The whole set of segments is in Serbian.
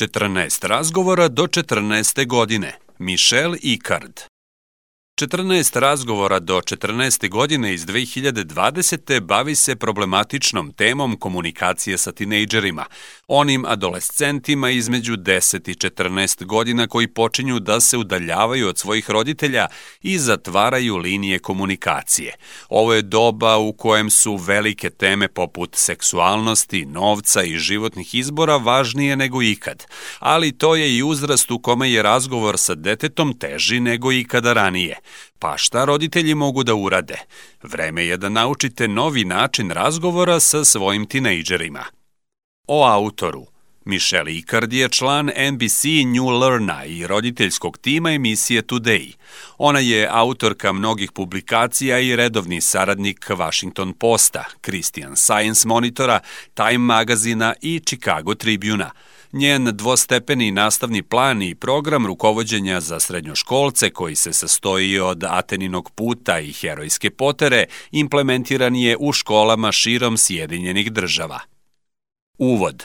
14 razgovora do 14. godine. Michelle Icard 14 razgovora do 14. godine iz 2020. bavi se problematičnom temom komunikacije sa tinejdžerima, onim adolescentima između 10 i 14 godina koji počinju da se udaljavaju od svojih roditelja i zatvaraju linije komunikacije. Ovo je doba u kojem su velike teme poput seksualnosti, novca i životnih izbora važnije nego ikad, ali to je i uzrast u kome je razgovor sa detetom teži nego ikada ranije. Pa šta roditelji mogu da urade? Vreme je da naučite novi način razgovora sa svojim tinejdžerima. O autoru Michelle Icard je član NBC New Learna i roditeljskog tima emisije Today. Ona je autorka mnogih publikacija i redovni saradnik Washington Posta, Christian Science Monitora, Time magazina i Chicago Tribuna – Njen dvostepeni nastavni plan i program rukovodđenja za srednjoškolce koji se sastoji od Ateninog puta i herojske potere implementiran je u školama širom Sjedinjenih država. Uvod.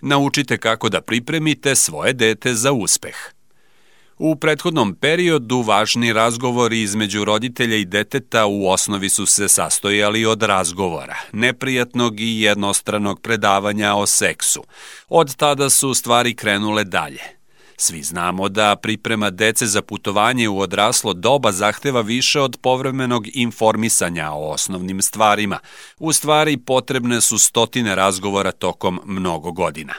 Naučite kako da pripremite svoje dete za uspeh. U prethodnom periodu važni razgovori između roditelja i deteta u osnovi su se sastojali od razgovora, neprijatnog i jednostranog predavanja o seksu. Od tada su stvari krenule dalje. Svi znamo da priprema dece za putovanje u odraslo doba zahteva više od povremenog informisanja o osnovnim stvarima. U stvari potrebne su stotine razgovora tokom mnogo godina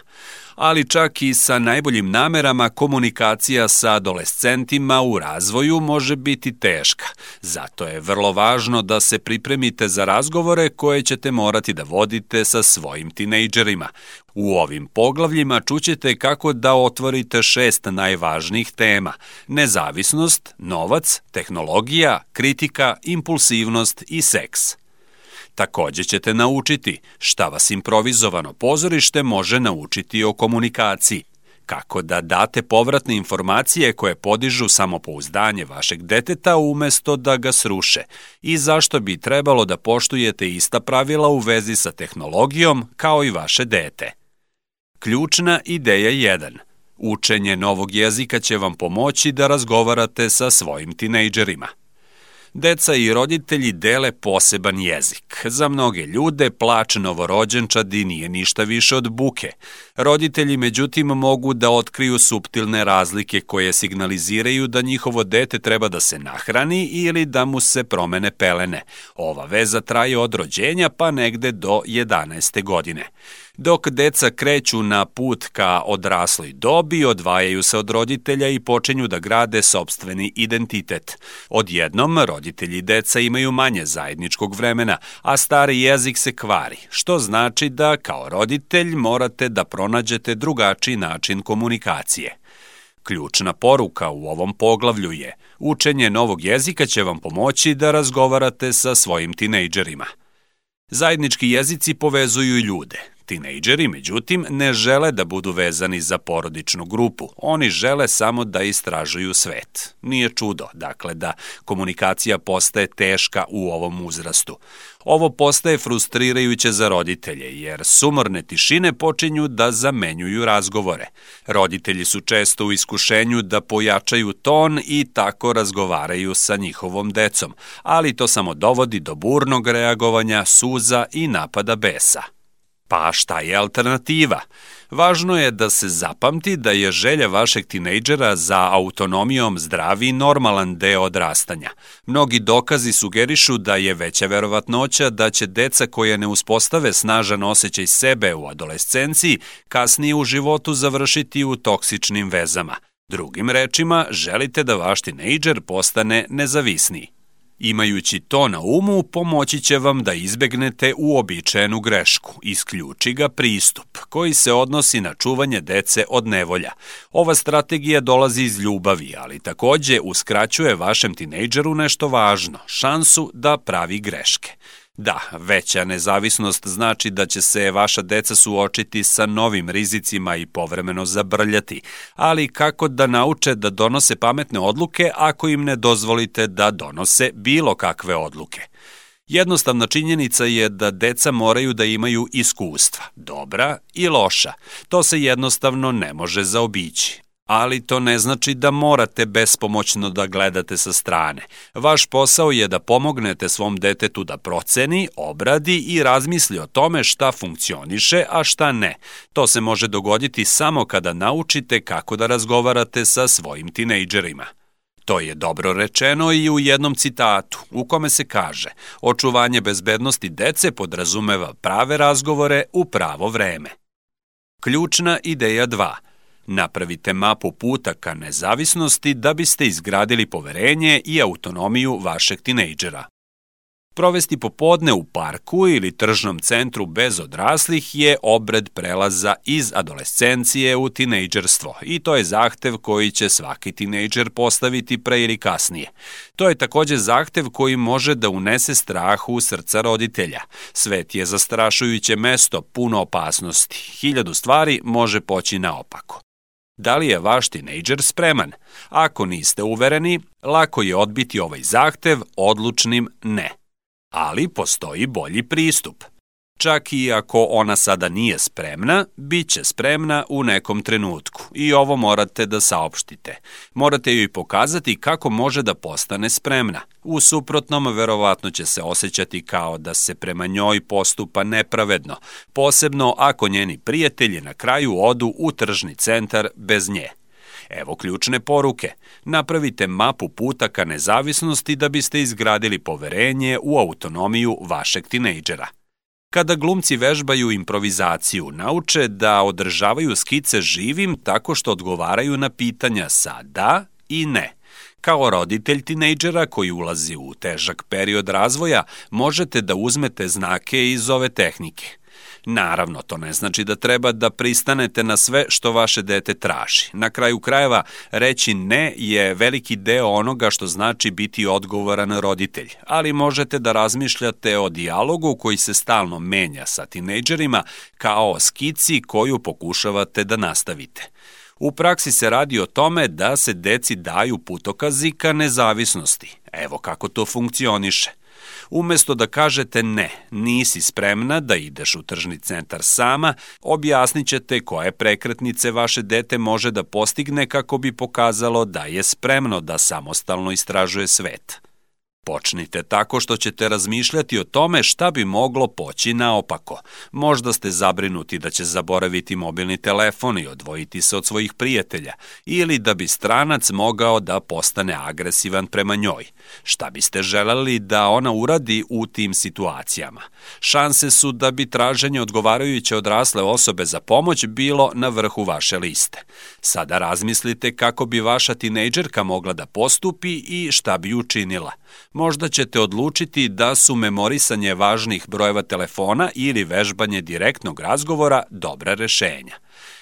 ali čak i sa najboljim namerama komunikacija sa adolescentima u razvoju može biti teška. Zato je vrlo važno da se pripremite za razgovore koje ćete morati da vodite sa svojim tinejdžerima. U ovim poglavljima čućete kako da otvorite šest najvažnijih tema – nezavisnost, novac, tehnologija, kritika, impulsivnost i seks. Takođe ćete naučiti šta vas improvizovano pozorište može naučiti o komunikaciji, kako da date povratne informacije koje podižu samopouzdanje vašeg deteta umesto da ga sruše i zašto bi trebalo da poštujete ista pravila u vezi sa tehnologijom kao i vaše dete. Ključna ideja 1. Učenje novog jezika će vam pomoći da razgovarate sa svojim tinejdžerima – Deca i roditelji dele poseban jezik. Za mnoge ljude plač novorođenčadi nije ništa više od buke. Roditelji međutim mogu da otkriju suptilne razlike koje signaliziraju da njihovo dete treba da se nahrani ili da mu se promene pelene. Ova veza traje od rođenja pa negde do 11. godine. Dok deca kreću na put ka odrasloj dobi, odvajaju se od roditelja i počinju da grade sobstveni identitet. Odjednom, roditelji i deca imaju manje zajedničkog vremena, a stari jezik se kvari, što znači da kao roditelj morate da pronađete drugačiji način komunikacije. Ključna poruka u ovom poglavlju je učenje novog jezika će vam pomoći da razgovarate sa svojim tinejdžerima. Zajednički jezici povezuju ljude, Tinejdžeri, međutim, ne žele da budu vezani za porodičnu grupu. Oni žele samo da istražuju svet. Nije čudo, dakle, da komunikacija postaje teška u ovom uzrastu. Ovo postaje frustrirajuće za roditelje, jer sumorne tišine počinju da zamenjuju razgovore. Roditelji su često u iskušenju da pojačaju ton i tako razgovaraju sa njihovom decom, ali to samo dovodi do burnog reagovanja, suza i napada besa. Pa šta je alternativa? Važno je da se zapamti da je želja vašeg tinejdžera za autonomijom zdravi i normalan deo odrastanja. Mnogi dokazi sugerišu da je veća verovatnoća da će deca koja ne uspostave snažan osjećaj sebe u adolescenciji kasnije u životu završiti u toksičnim vezama. Drugim rečima, želite da vaš tinejdžer postane nezavisniji. Imajući to na umu, pomoći će vam da izbegnete uobičajenu grešku. Isključi ga pristup, koji se odnosi na čuvanje dece od nevolja. Ova strategija dolazi iz ljubavi, ali takođe uskraćuje vašem tinejdžeru nešto važno, šansu da pravi greške. Da, veća nezavisnost znači da će se vaša deca suočiti sa novim rizicima i povremeno zabrljati, ali kako da nauče da donose pametne odluke ako im ne dozvolite da donose bilo kakve odluke? Jednostavna činjenica je da deca moraju da imaju iskustva, dobra i loša. To se jednostavno ne može zaobići ali to ne znači da morate bespomoćno da gledate sa strane. Vaš posao je da pomognete svom detetu da proceni, obradi i razmisli o tome šta funkcioniše, a šta ne. To se može dogoditi samo kada naučite kako da razgovarate sa svojim tinejdžerima. To je dobro rečeno i u jednom citatu, u kome se kaže očuvanje bezbednosti dece podrazumeva prave razgovore u pravo vreme. Ključna ideja 2. Napravite mapu puta ka nezavisnosti da biste izgradili poverenje i autonomiju vašeg tinejdžera. Provesti popodne u parku ili tržnom centru bez odraslih je obred prelaza iz adolescencije u tinejdžerstvo i to je zahtev koji će svaki tinejdžer postaviti pre ili kasnije. To je takođe zahtev koji može da unese strah u srca roditelja. Svet je zastrašujuće mesto, puno opasnosti. Hiljadu stvari može poći naopako. Da li je vaš tinejdžer spreman? Ako niste uvereni, lako je odbiti ovaj zahtev odlučnim ne. Ali postoji bolji pristup. Čak i ako ona sada nije spremna, bit će spremna u nekom trenutku i ovo morate da saopštite. Morate joj pokazati kako može da postane spremna. U suprotnom, verovatno će se osjećati kao da se prema njoj postupa nepravedno, posebno ako njeni prijatelji na kraju odu u tržni centar bez nje. Evo ključne poruke. Napravite mapu puta ka nezavisnosti da biste izgradili poverenje u autonomiju vašeg tinejdžera. Kada glumci vežbaju improvizaciju, nauče da održavaju skice živim tako što odgovaraju na pitanja sa da i ne. Kao roditelj tinejdžera koji ulazi u težak period razvoja, možete da uzmete znake iz ove tehnike – Naravno, to ne znači da treba da pristanete na sve što vaše dete traži. Na kraju krajeva, reći ne je veliki deo onoga što znači biti odgovoran roditelj, ali možete da razmišljate o dijalogu koji se stalno menja sa tinejdžerima kao o skici koju pokušavate da nastavite. U praksi se radi o tome da se deci daju putokazi ka nezavisnosti. Evo kako to funkcioniše. Umesto da kažete ne, nisi spremna da ideš u tržni centar sama, objasnit ćete koje prekretnice vaše dete može da postigne kako bi pokazalo da je spremno da samostalno istražuje svet. Počnite tako što ćete razmišljati o tome šta bi moglo poći naopako. Možda ste zabrinuti da će zaboraviti mobilni telefon i odvojiti se od svojih prijatelja, ili da bi stranac mogao da postane agresivan prema njoj. Šta biste želeli da ona uradi u tim situacijama? Šanse su da bi traženje odgovarajuće odrasle osobe za pomoć bilo na vrhu vaše liste. Sada razmislite kako bi vaša tinejdžerka mogla da postupi i šta bi učinila možda ćete odlučiti da su memorisanje važnih brojeva telefona ili vežbanje direktnog razgovora dobra rešenja.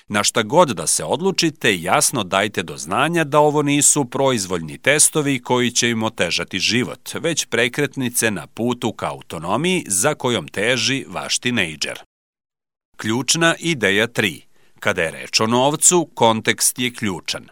Na šta god da se odlučite, jasno dajte do znanja da ovo nisu proizvoljni testovi koji će im otežati život, već prekretnice na putu ka autonomiji za kojom teži vaš tinejdžer. Ključna ideja 3. Kada je reč o novcu, kontekst je ključan.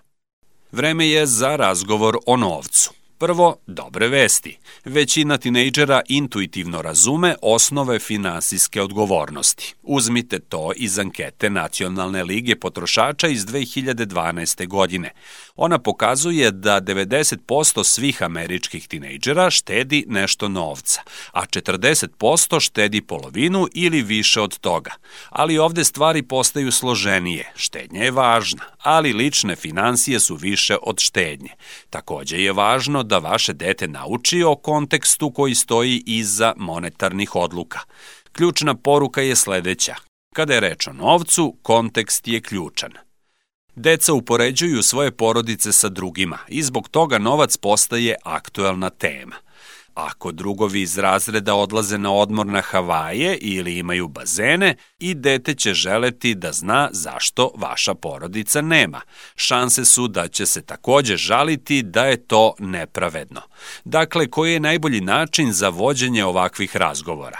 Vreme je za razgovor o novcu. Prvo, dobre vesti. Većina tinejdžera intuitivno razume osnove finansijske odgovornosti. Uzmite to iz ankete Nacionalne lige potrošača iz 2012. godine. Ona pokazuje da 90% svih američkih tinejdžera štedi nešto novca, a 40% štedi polovinu ili više od toga. Ali ovde stvari postaju složenije. Štednja je važna, ali lične financije su više od štednje. Takođe je važno da vaše dete nauči o kontekstu koji stoji iza monetarnih odluka. Ključna poruka je sledeća. Kada je reč o novcu, kontekst je ključan. Deca upoređuju svoje porodice sa drugima i zbog toga novac postaje aktuelna tema. Ako drugovi iz razreda odlaze na odmor na Havaje ili imaju bazene, i dete će želeti da zna zašto vaša porodica nema. Šanse su da će se takođe žaliti da je to nepravedno. Dakle, koji je najbolji način za vođenje ovakvih razgovora?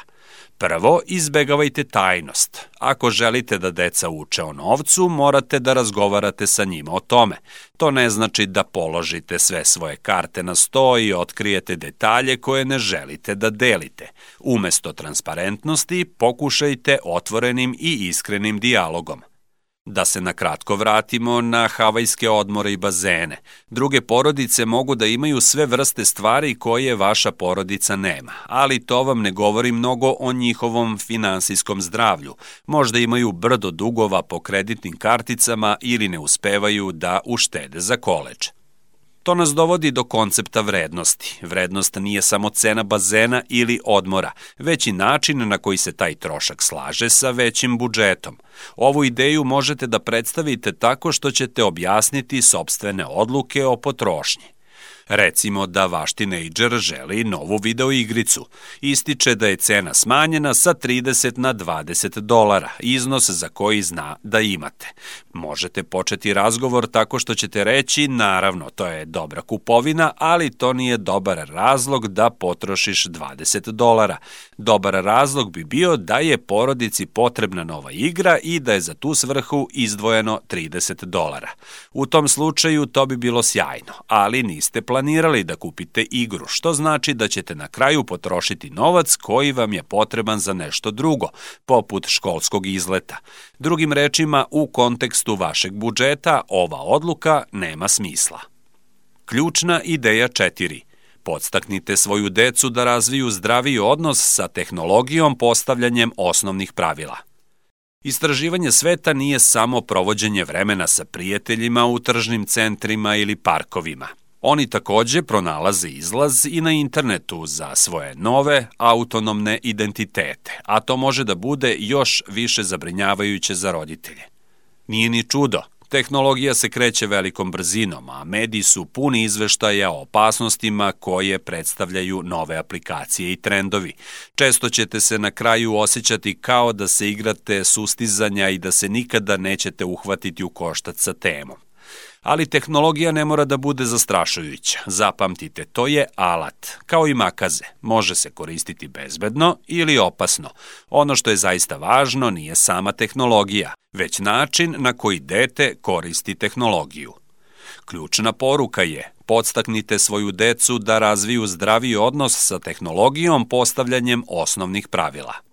Prvo, izbegavajte tajnost. Ako želite da deca uče o novcu, morate da razgovarate sa njima o tome. To ne znači da položite sve svoje karte na sto i otkrijete detalje koje ne želite da delite. Umesto transparentnosti, pokušajte otvorenim i iskrenim dijalogom. Da se na kratko vratimo na havajske odmore i bazene. Druge porodice mogu da imaju sve vrste stvari koje vaša porodica nema, ali to vam ne govori mnogo o njihovom finansijskom zdravlju. Možda imaju brdo dugova po kreditnim karticama ili ne uspevaju da uštede za koleđ. To nas dovodi do koncepta vrednosti. Vrednost nije samo cena bazena ili odmora, već i način na koji se taj trošak slaže sa većim budžetom. Ovu ideju možete da predstavite tako što ćete objasniti sobstvene odluke o potrošnji. Recimo da vaš tinejdžer želi novu video igricu. Ističe da je cena smanjena sa 30 na 20 dolara, iznos za koji zna da imate. Možete početi razgovor tako što ćete reći, naravno, to je dobra kupovina, ali to nije dobar razlog da potrošiš 20 dolara. Dobar razlog bi bio da je porodici potrebna nova igra i da je za tu svrhu izdvojeno 30 dolara. U tom slučaju to bi bilo sjajno, ali niste planirali da kupite igru, što znači da ćete na kraju potrošiti novac koji vam je potreban za nešto drugo, poput školskog izleta. Drugim rečima, u kontekstu vašeg budžeta ova odluka nema smisla. Ključna ideja 4. Podstaknite svoju decu da razviju zdraviji odnos sa tehnologijom postavljanjem osnovnih pravila. Istraživanje sveta nije samo provođenje vremena sa prijateljima u tržnim centrima ili parkovima. Oni takođe pronalaze izlaz i na internetu za svoje nove autonomne identitete, a to može da bude još više zabrinjavajuće za roditelje. Nije ni čudo, Tehnologija se kreće velikom brzinom, a mediji su puni izveštaja o opasnostima koje predstavljaju nove aplikacije i trendovi. Često ćete se na kraju osjećati kao da se igrate sustizanja i da se nikada nećete uhvatiti u koštac sa temom ali tehnologija ne mora da bude zastrašujuća. Zapamtite, to je alat, kao i makaze. Može se koristiti bezbedno ili opasno. Ono što je zaista važno nije sama tehnologija, već način na koji dete koristi tehnologiju. Ključna poruka je podstaknite svoju decu da razviju zdraviji odnos sa tehnologijom postavljanjem osnovnih pravila.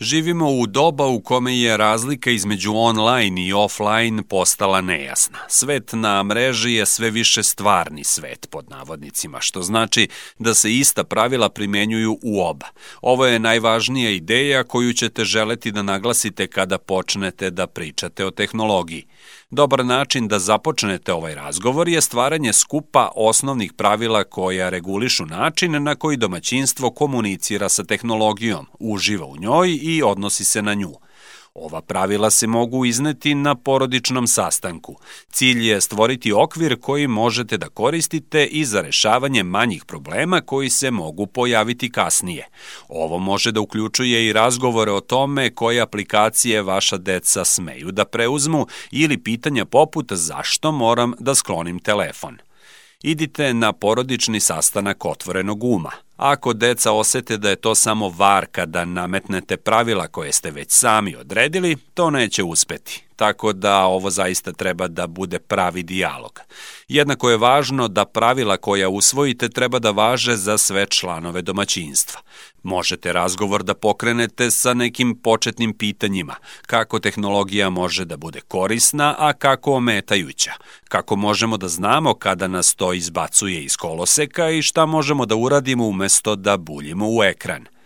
Živimo u doba u kome je razlika između online i offline postala nejasna. Svet na mreži je sve više stvarni svet, pod navodnicima, što znači da se ista pravila primenjuju u oba. Ovo je najvažnija ideja koju ćete želeti da naglasite kada počnete da pričate o tehnologiji. Dobar način da započnete ovaj razgovor je stvaranje skupa osnovnih pravila koja regulišu način na koji domaćinstvo komunicira sa tehnologijom, uživa u njoj i odnosi se na nju. Ova pravila se mogu izneti na porodičnom sastanku. Cilj je stvoriti okvir koji možete da koristite i za rešavanje manjih problema koji se mogu pojaviti kasnije. Ovo može da uključuje i razgovore o tome koje aplikacije vaša deca smeju da preuzmu ili pitanja poput zašto moram da sklonim telefon. Idite na porodični sastanak otvorenog uma. Ako deca osete da je to samo var kada nametnete pravila koje ste već sami odredili, to neće uspeti tako da ovo zaista treba da bude pravi dijalog. Jednako je važno da pravila koja usvojite treba da važe za sve članove domaćinstva. Možete razgovor da pokrenete sa nekim početnim pitanjima, kako tehnologija može da bude korisna, a kako ometajuća, kako možemo da znamo kada nas to izbacuje iz koloseka i šta možemo da uradimo umesto da buljimo u ekran –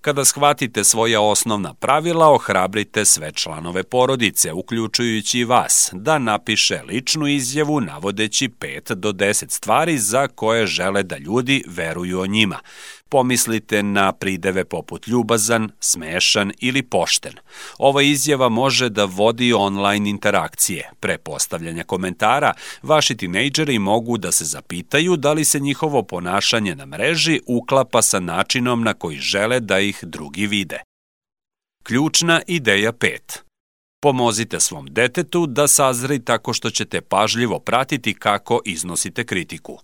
Kada shvatite svoja osnovna pravila, ohrabrite sve članove porodice, uključujući vas, da napiše ličnu izjavu navodeći 5 do 10 stvari za koje žele da ljudi veruju o njima. Pomislite na prideve poput ljubazan, smešan ili pošten. Ova izjava može da vodi online interakcije. Pre postavljanja komentara, vaši tinejdžeri mogu da se zapitaju da li se njihovo ponašanje na mreži uklapa sa načinom na koji žele da ih drugi vide. Ključna ideja 5. Pomozite svom detetu da sazri tako što ćete pažljivo pratiti kako iznosite kritiku.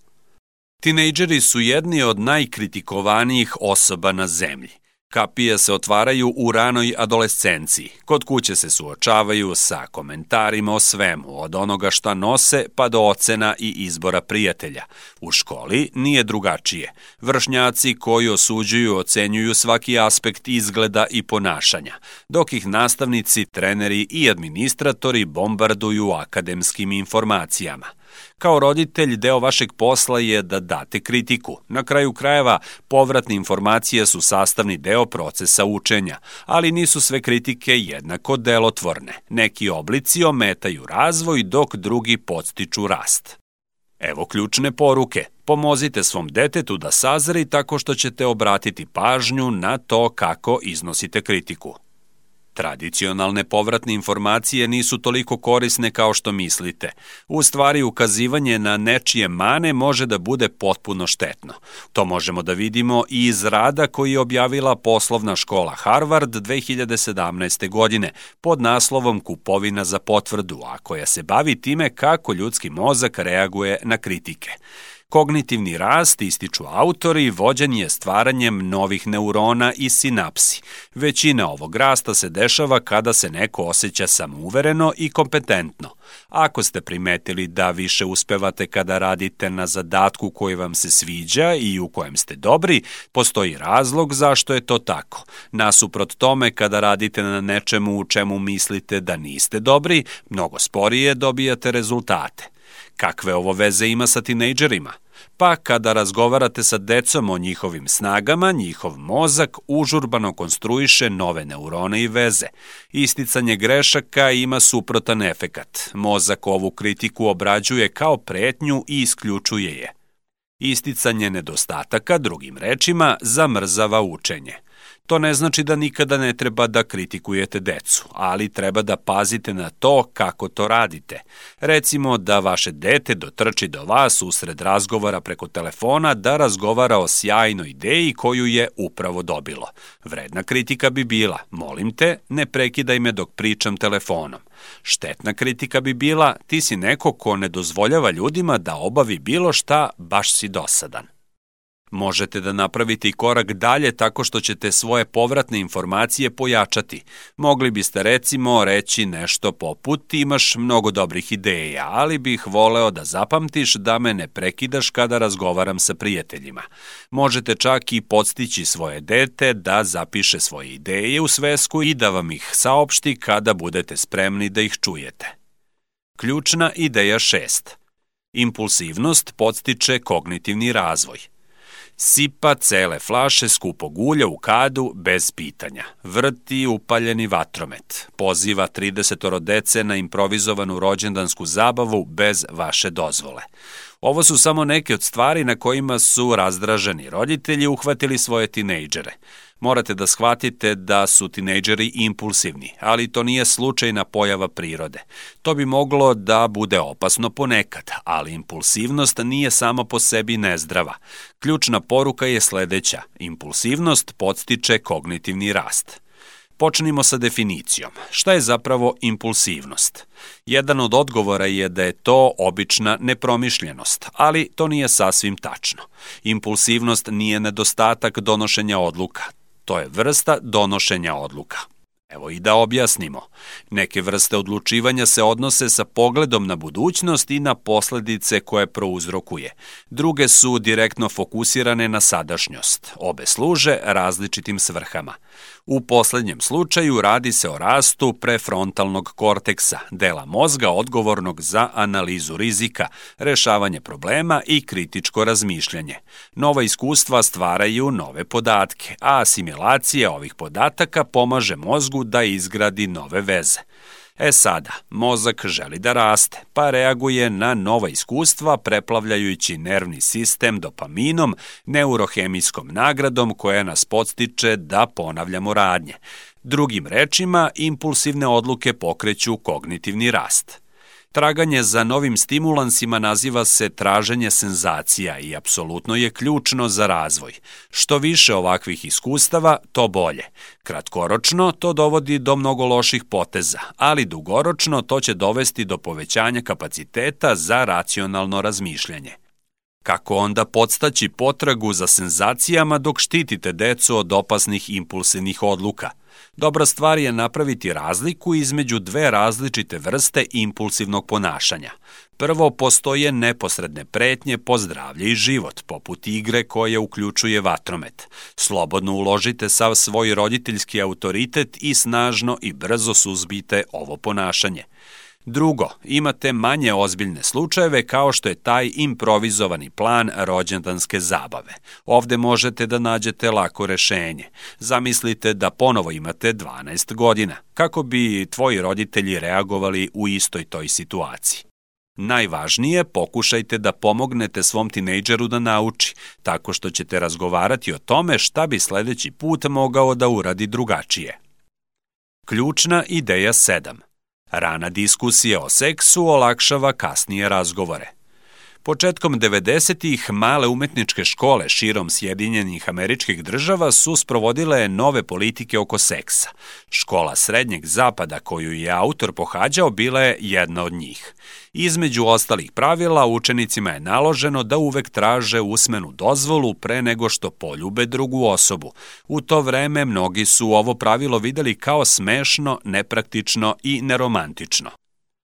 Tinejdžeri su jedni od najkritikovanijih osoba na zemlji. Kapije se otvaraju u ranoj adolescenciji. Kod kuće se suočavaju sa komentarima o svemu, od onoga šta nose pa do ocena i izbora prijatelja. U školi nije drugačije. Vršnjaci koji osuđuju ocenjuju svaki aspekt izgleda i ponašanja, dok ih nastavnici, treneri i administratori bombarduju akademskim informacijama. Kao roditelj, deo vašeg posla je da date kritiku. Na kraju krajeva, povratne informacije su sastavni deo procesa učenja, ali nisu sve kritike jednako delotvorne. Neki oblici ometaju razvoj, dok drugi podstiču rast. Evo ključne poruke. Pomozite svom detetu da sazri tako što ćete obratiti pažnju na to kako iznosite kritiku. Tradicionalne povratne informacije nisu toliko korisne kao što mislite. U stvari, ukazivanje na nečije mane može da bude potpuno štetno. To možemo da vidimo i iz rada koji je objavila poslovna škola Harvard 2017. godine pod naslovom Kupovina za potvrdu, a koja se bavi time kako ljudski mozak reaguje na kritike. Kognitivni rast, ističu autori, vođen je stvaranjem novih neurona i sinapsi. Većina ovog rasta se dešava kada se neko osjeća samouvereno i kompetentno. Ako ste primetili da više uspevate kada radite na zadatku koji vam se sviđa i u kojem ste dobri, postoji razlog zašto je to tako. Nasuprot tome, kada radite na nečemu u čemu mislite da niste dobri, mnogo sporije dobijate rezultate. Kakve ovo veze ima sa tinejdžerima? Pa kada razgovarate sa decom o njihovim snagama, njihov mozak užurbano konstruiše nove neurone i veze. Isticanje grešaka ima suprotan efekat. Mozak ovu kritiku obrađuje kao pretnju i isključuje je. Isticanje nedostataka, drugim rečima, zamrzava učenje. To ne znači da nikada ne treba da kritikujete decu, ali treba da pazite na to kako to radite. Recimo da vaše dete dotrči do vas usred razgovora preko telefona da razgovara o sjajnoj ideji koju je upravo dobilo. Vredna kritika bi bila, molim te, ne prekidaj me dok pričam telefonom. Štetna kritika bi bila, ti si neko ko ne dozvoljava ljudima da obavi bilo šta, baš si dosadan. Možete da napravite i korak dalje tako što ćete svoje povratne informacije pojačati. Mogli biste recimo reći nešto poput imaš mnogo dobrih ideja, ali bih voleo da zapamtiš da me ne prekidaš kada razgovaram sa prijateljima. Možete čak i podstići svoje dete da zapiše svoje ideje u svesku i da vam ih saopšti kada budete spremni da ih čujete. Ključna ideja 6. Impulsivnost podstiče kognitivni razvoj – Sipa cele flaše skupog ulja u kadu bez pitanja. Vrti upaljeni vatromet. Poziva 30 dece na improvizovanu rođendansku zabavu bez vaše dozvole. Ovo su samo neke od stvari na kojima su razdraženi roditelji uhvatili svoje tinejdžere. Morate da shvatite da su tinejdžeri impulsivni, ali to nije slučajna pojava prirode. To bi moglo da bude opasno ponekad, ali impulsivnost nije sama po sebi nezdrava. Ključna poruka je sledeća. Impulsivnost podstiče kognitivni rast. Počnimo sa definicijom. Šta je zapravo impulsivnost? Jedan od odgovora je da je to obična nepromišljenost, ali to nije sasvim tačno. Impulsivnost nije nedostatak donošenja odluka, to je vrsta donošenja odluka. Evo i da objasnimo. Neke vrste odlučivanja se odnose sa pogledom na budućnost i na posledice koje prouzrokuje. Druge su direktno fokusirane na sadašnjost. Obe služe različitim svrhama. U poslednjem slučaju radi se o rastu prefrontalnog korteksa, dela mozga odgovornog za analizu rizika, rešavanje problema i kritičko razmišljanje. Nova iskustva stvaraju nove podatke, a asimilacija ovih podataka pomaže mozgu da izgradi nove veze. E sada, mozak želi da raste, pa reaguje na nova iskustva preplavljajući nervni sistem dopaminom, neurohemijskom nagradom koja nas podstiče da ponavljamo radnje. Drugim rečima, impulsivne odluke pokreću kognitivni rast. Traganje za novim stimulansima naziva se traženje senzacija i apsolutno je ključno za razvoj. Što više ovakvih iskustava, to bolje. Kratkoročno to dovodi do mnogo loših poteza, ali dugoročno to će dovesti do povećanja kapaciteta za racionalno razmišljanje. Kako onda podstaći potragu za senzacijama dok štitite decu od opasnih impulsivnih odluka? Dobra stvar je napraviti razliku između dve različite vrste impulsivnog ponašanja. Prvo, postoje neposredne pretnje po zdravlje i život, poput igre koje uključuje vatromet. Slobodno uložite sav svoj roditeljski autoritet i snažno i brzo suzbite ovo ponašanje. Drugo, imate manje ozbiljne slučajeve kao što je taj improvizovani plan rođendanske zabave. Ovde možete da nađete lako rešenje. Zamislite da ponovo imate 12 godina. Kako bi tvoji roditelji reagovali u istoj toj situaciji? Najvažnije, pokušajte da pomognete svom tinejdžeru da nauči, tako što ćete razgovarati o tome šta bi sledeći put mogao da uradi drugačije. Ključna ideja 7. Rana diskusija o seksu olakšava kasnije razgovore. Početkom 90-ih male umetničke škole širom Sjedinjenih američkih država su sprovodile nove politike oko seksa. Škola srednjeg zapada koju je autor pohađao bila je jedna od njih. Između ostalih pravila učenicima je naloženo da uvek traže usmenu dozvolu pre nego što poljube drugu osobu. U to vreme mnogi su ovo pravilo videli kao smešno, nepraktično i neromantično.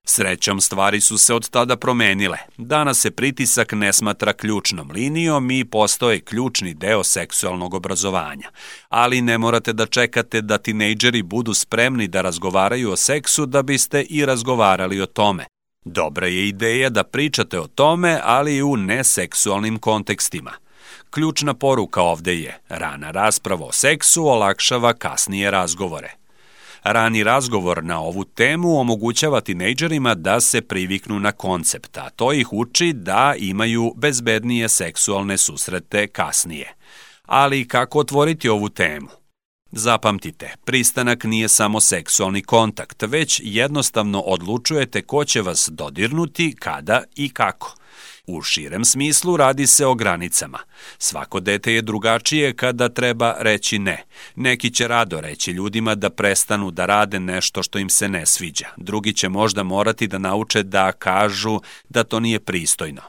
Srećom, stvari su se od tada promenile. Danas se pritisak ne smatra ključnom linijom i postoje ključni deo seksualnog obrazovanja. Ali ne morate da čekate da tinejdžeri budu spremni da razgovaraju o seksu da biste i razgovarali o tome. Dobra je ideja da pričate o tome, ali i u neseksualnim kontekstima. Ključna poruka ovde je, rana rasprava o seksu olakšava kasnije razgovore. Rani razgovor na ovu temu omogućava tinejdžerima da se priviknu na koncept, a to ih uči da imaju bezbednije seksualne susrete kasnije. Ali kako otvoriti ovu temu? Zapamtite, pristanak nije samo seksualni kontakt, već jednostavno odlučujete ko će vas dodirnuti, kada i kako – U širem smislu radi se o granicama. Svako dete je drugačije kada treba reći ne. Neki će rado reći ljudima da prestanu da rade nešto što im se ne sviđa. Drugi će možda morati da nauče da kažu da to nije pristojno.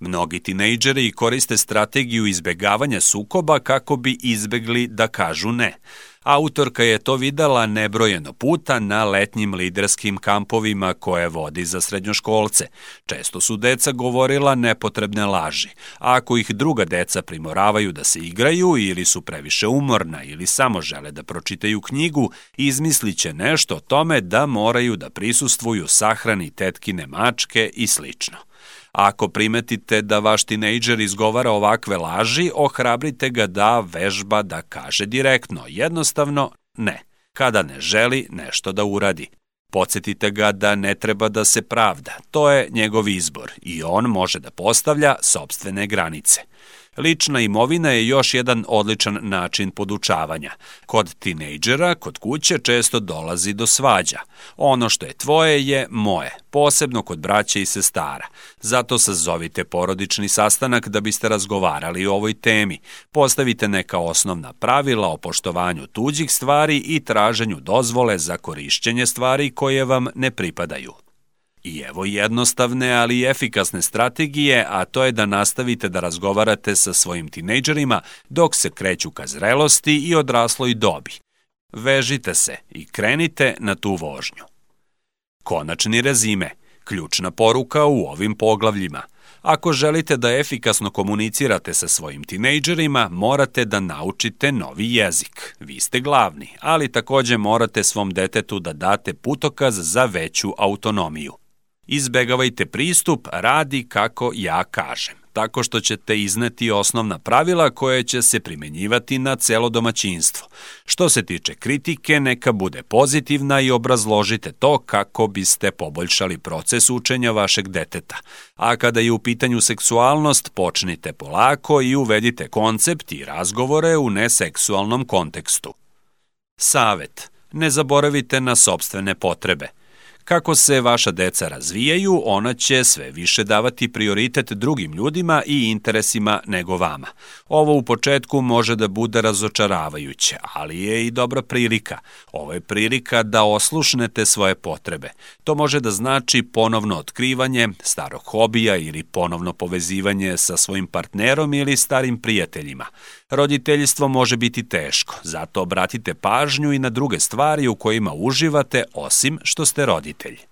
Mnogi tinejdžeri koriste strategiju izbegavanja sukoba kako bi izbegli da kažu ne. Autorka je to videla nebrojeno puta na letnjim liderskim kampovima koje vodi za srednjoškolce. Često su deca govorila nepotrebne laži. Ako ih druga deca primoravaju da se igraju ili su previše umorna ili samo žele da pročitaju knjigu, izmisliće nešto o tome da moraju da prisustvuju sahrani tetkine mačke i slično. Ako primetite da vaš tinejdžer izgovara ovakve laži, ohrabrite ga da vežba da kaže direktno, jednostavno ne, kada ne želi nešto da uradi. Podsjetite ga da ne treba da se pravda, to je njegov izbor i on može da postavlja sobstvene granice. Lična imovina je još jedan odličan način podučavanja. Kod tinejdžera, kod kuće često dolazi do svađa. Ono što je tvoje je moje, posebno kod braće i sestara. Zato sazovite porodični sastanak da biste razgovarali o ovoj temi. Postavite neka osnovna pravila o poštovanju tuđih stvari i traženju dozvole za korišćenje stvari koje vam ne pripadaju. I evo jednostavne, ali efikasne strategije, a to je da nastavite da razgovarate sa svojim tinejdžerima dok se kreću ka zrelosti i odrasloj dobi. Vežite se i krenite na tu vožnju. Konačni rezime, ključna poruka u ovim poglavljima. Ako želite da efikasno komunicirate sa svojim tinejdžerima, morate da naučite novi jezik. Vi ste glavni, ali takođe morate svom detetu da date putokaz za veću autonomiju. Izbegavajte pristup radi kako ja kažem, tako što ćete izneti osnovna pravila koje će se primenjivati na celo domaćinstvo. Što se tiče kritike, neka bude pozitivna i obrazložite to kako biste poboljšali proces učenja vašeg deteta. A kada je u pitanju seksualnost, počnite polako i uvedite koncept i razgovore u neseksualnom kontekstu. Savet. Ne zaboravite na sobstvene potrebe – Kako se vaša deca razvijaju, ona će sve više davati prioritet drugim ljudima i interesima nego vama. Ovo u početku može da bude razočaravajuće, ali je i dobra prilika. Ovo je prilika da oslušnete svoje potrebe. To može da znači ponovno otkrivanje starog hobija ili ponovno povezivanje sa svojim partnerom ili starim prijateljima. Roditeljstvo može biti teško, zato obratite pažnju i na druge stvari u kojima uživate osim što ste roditelji.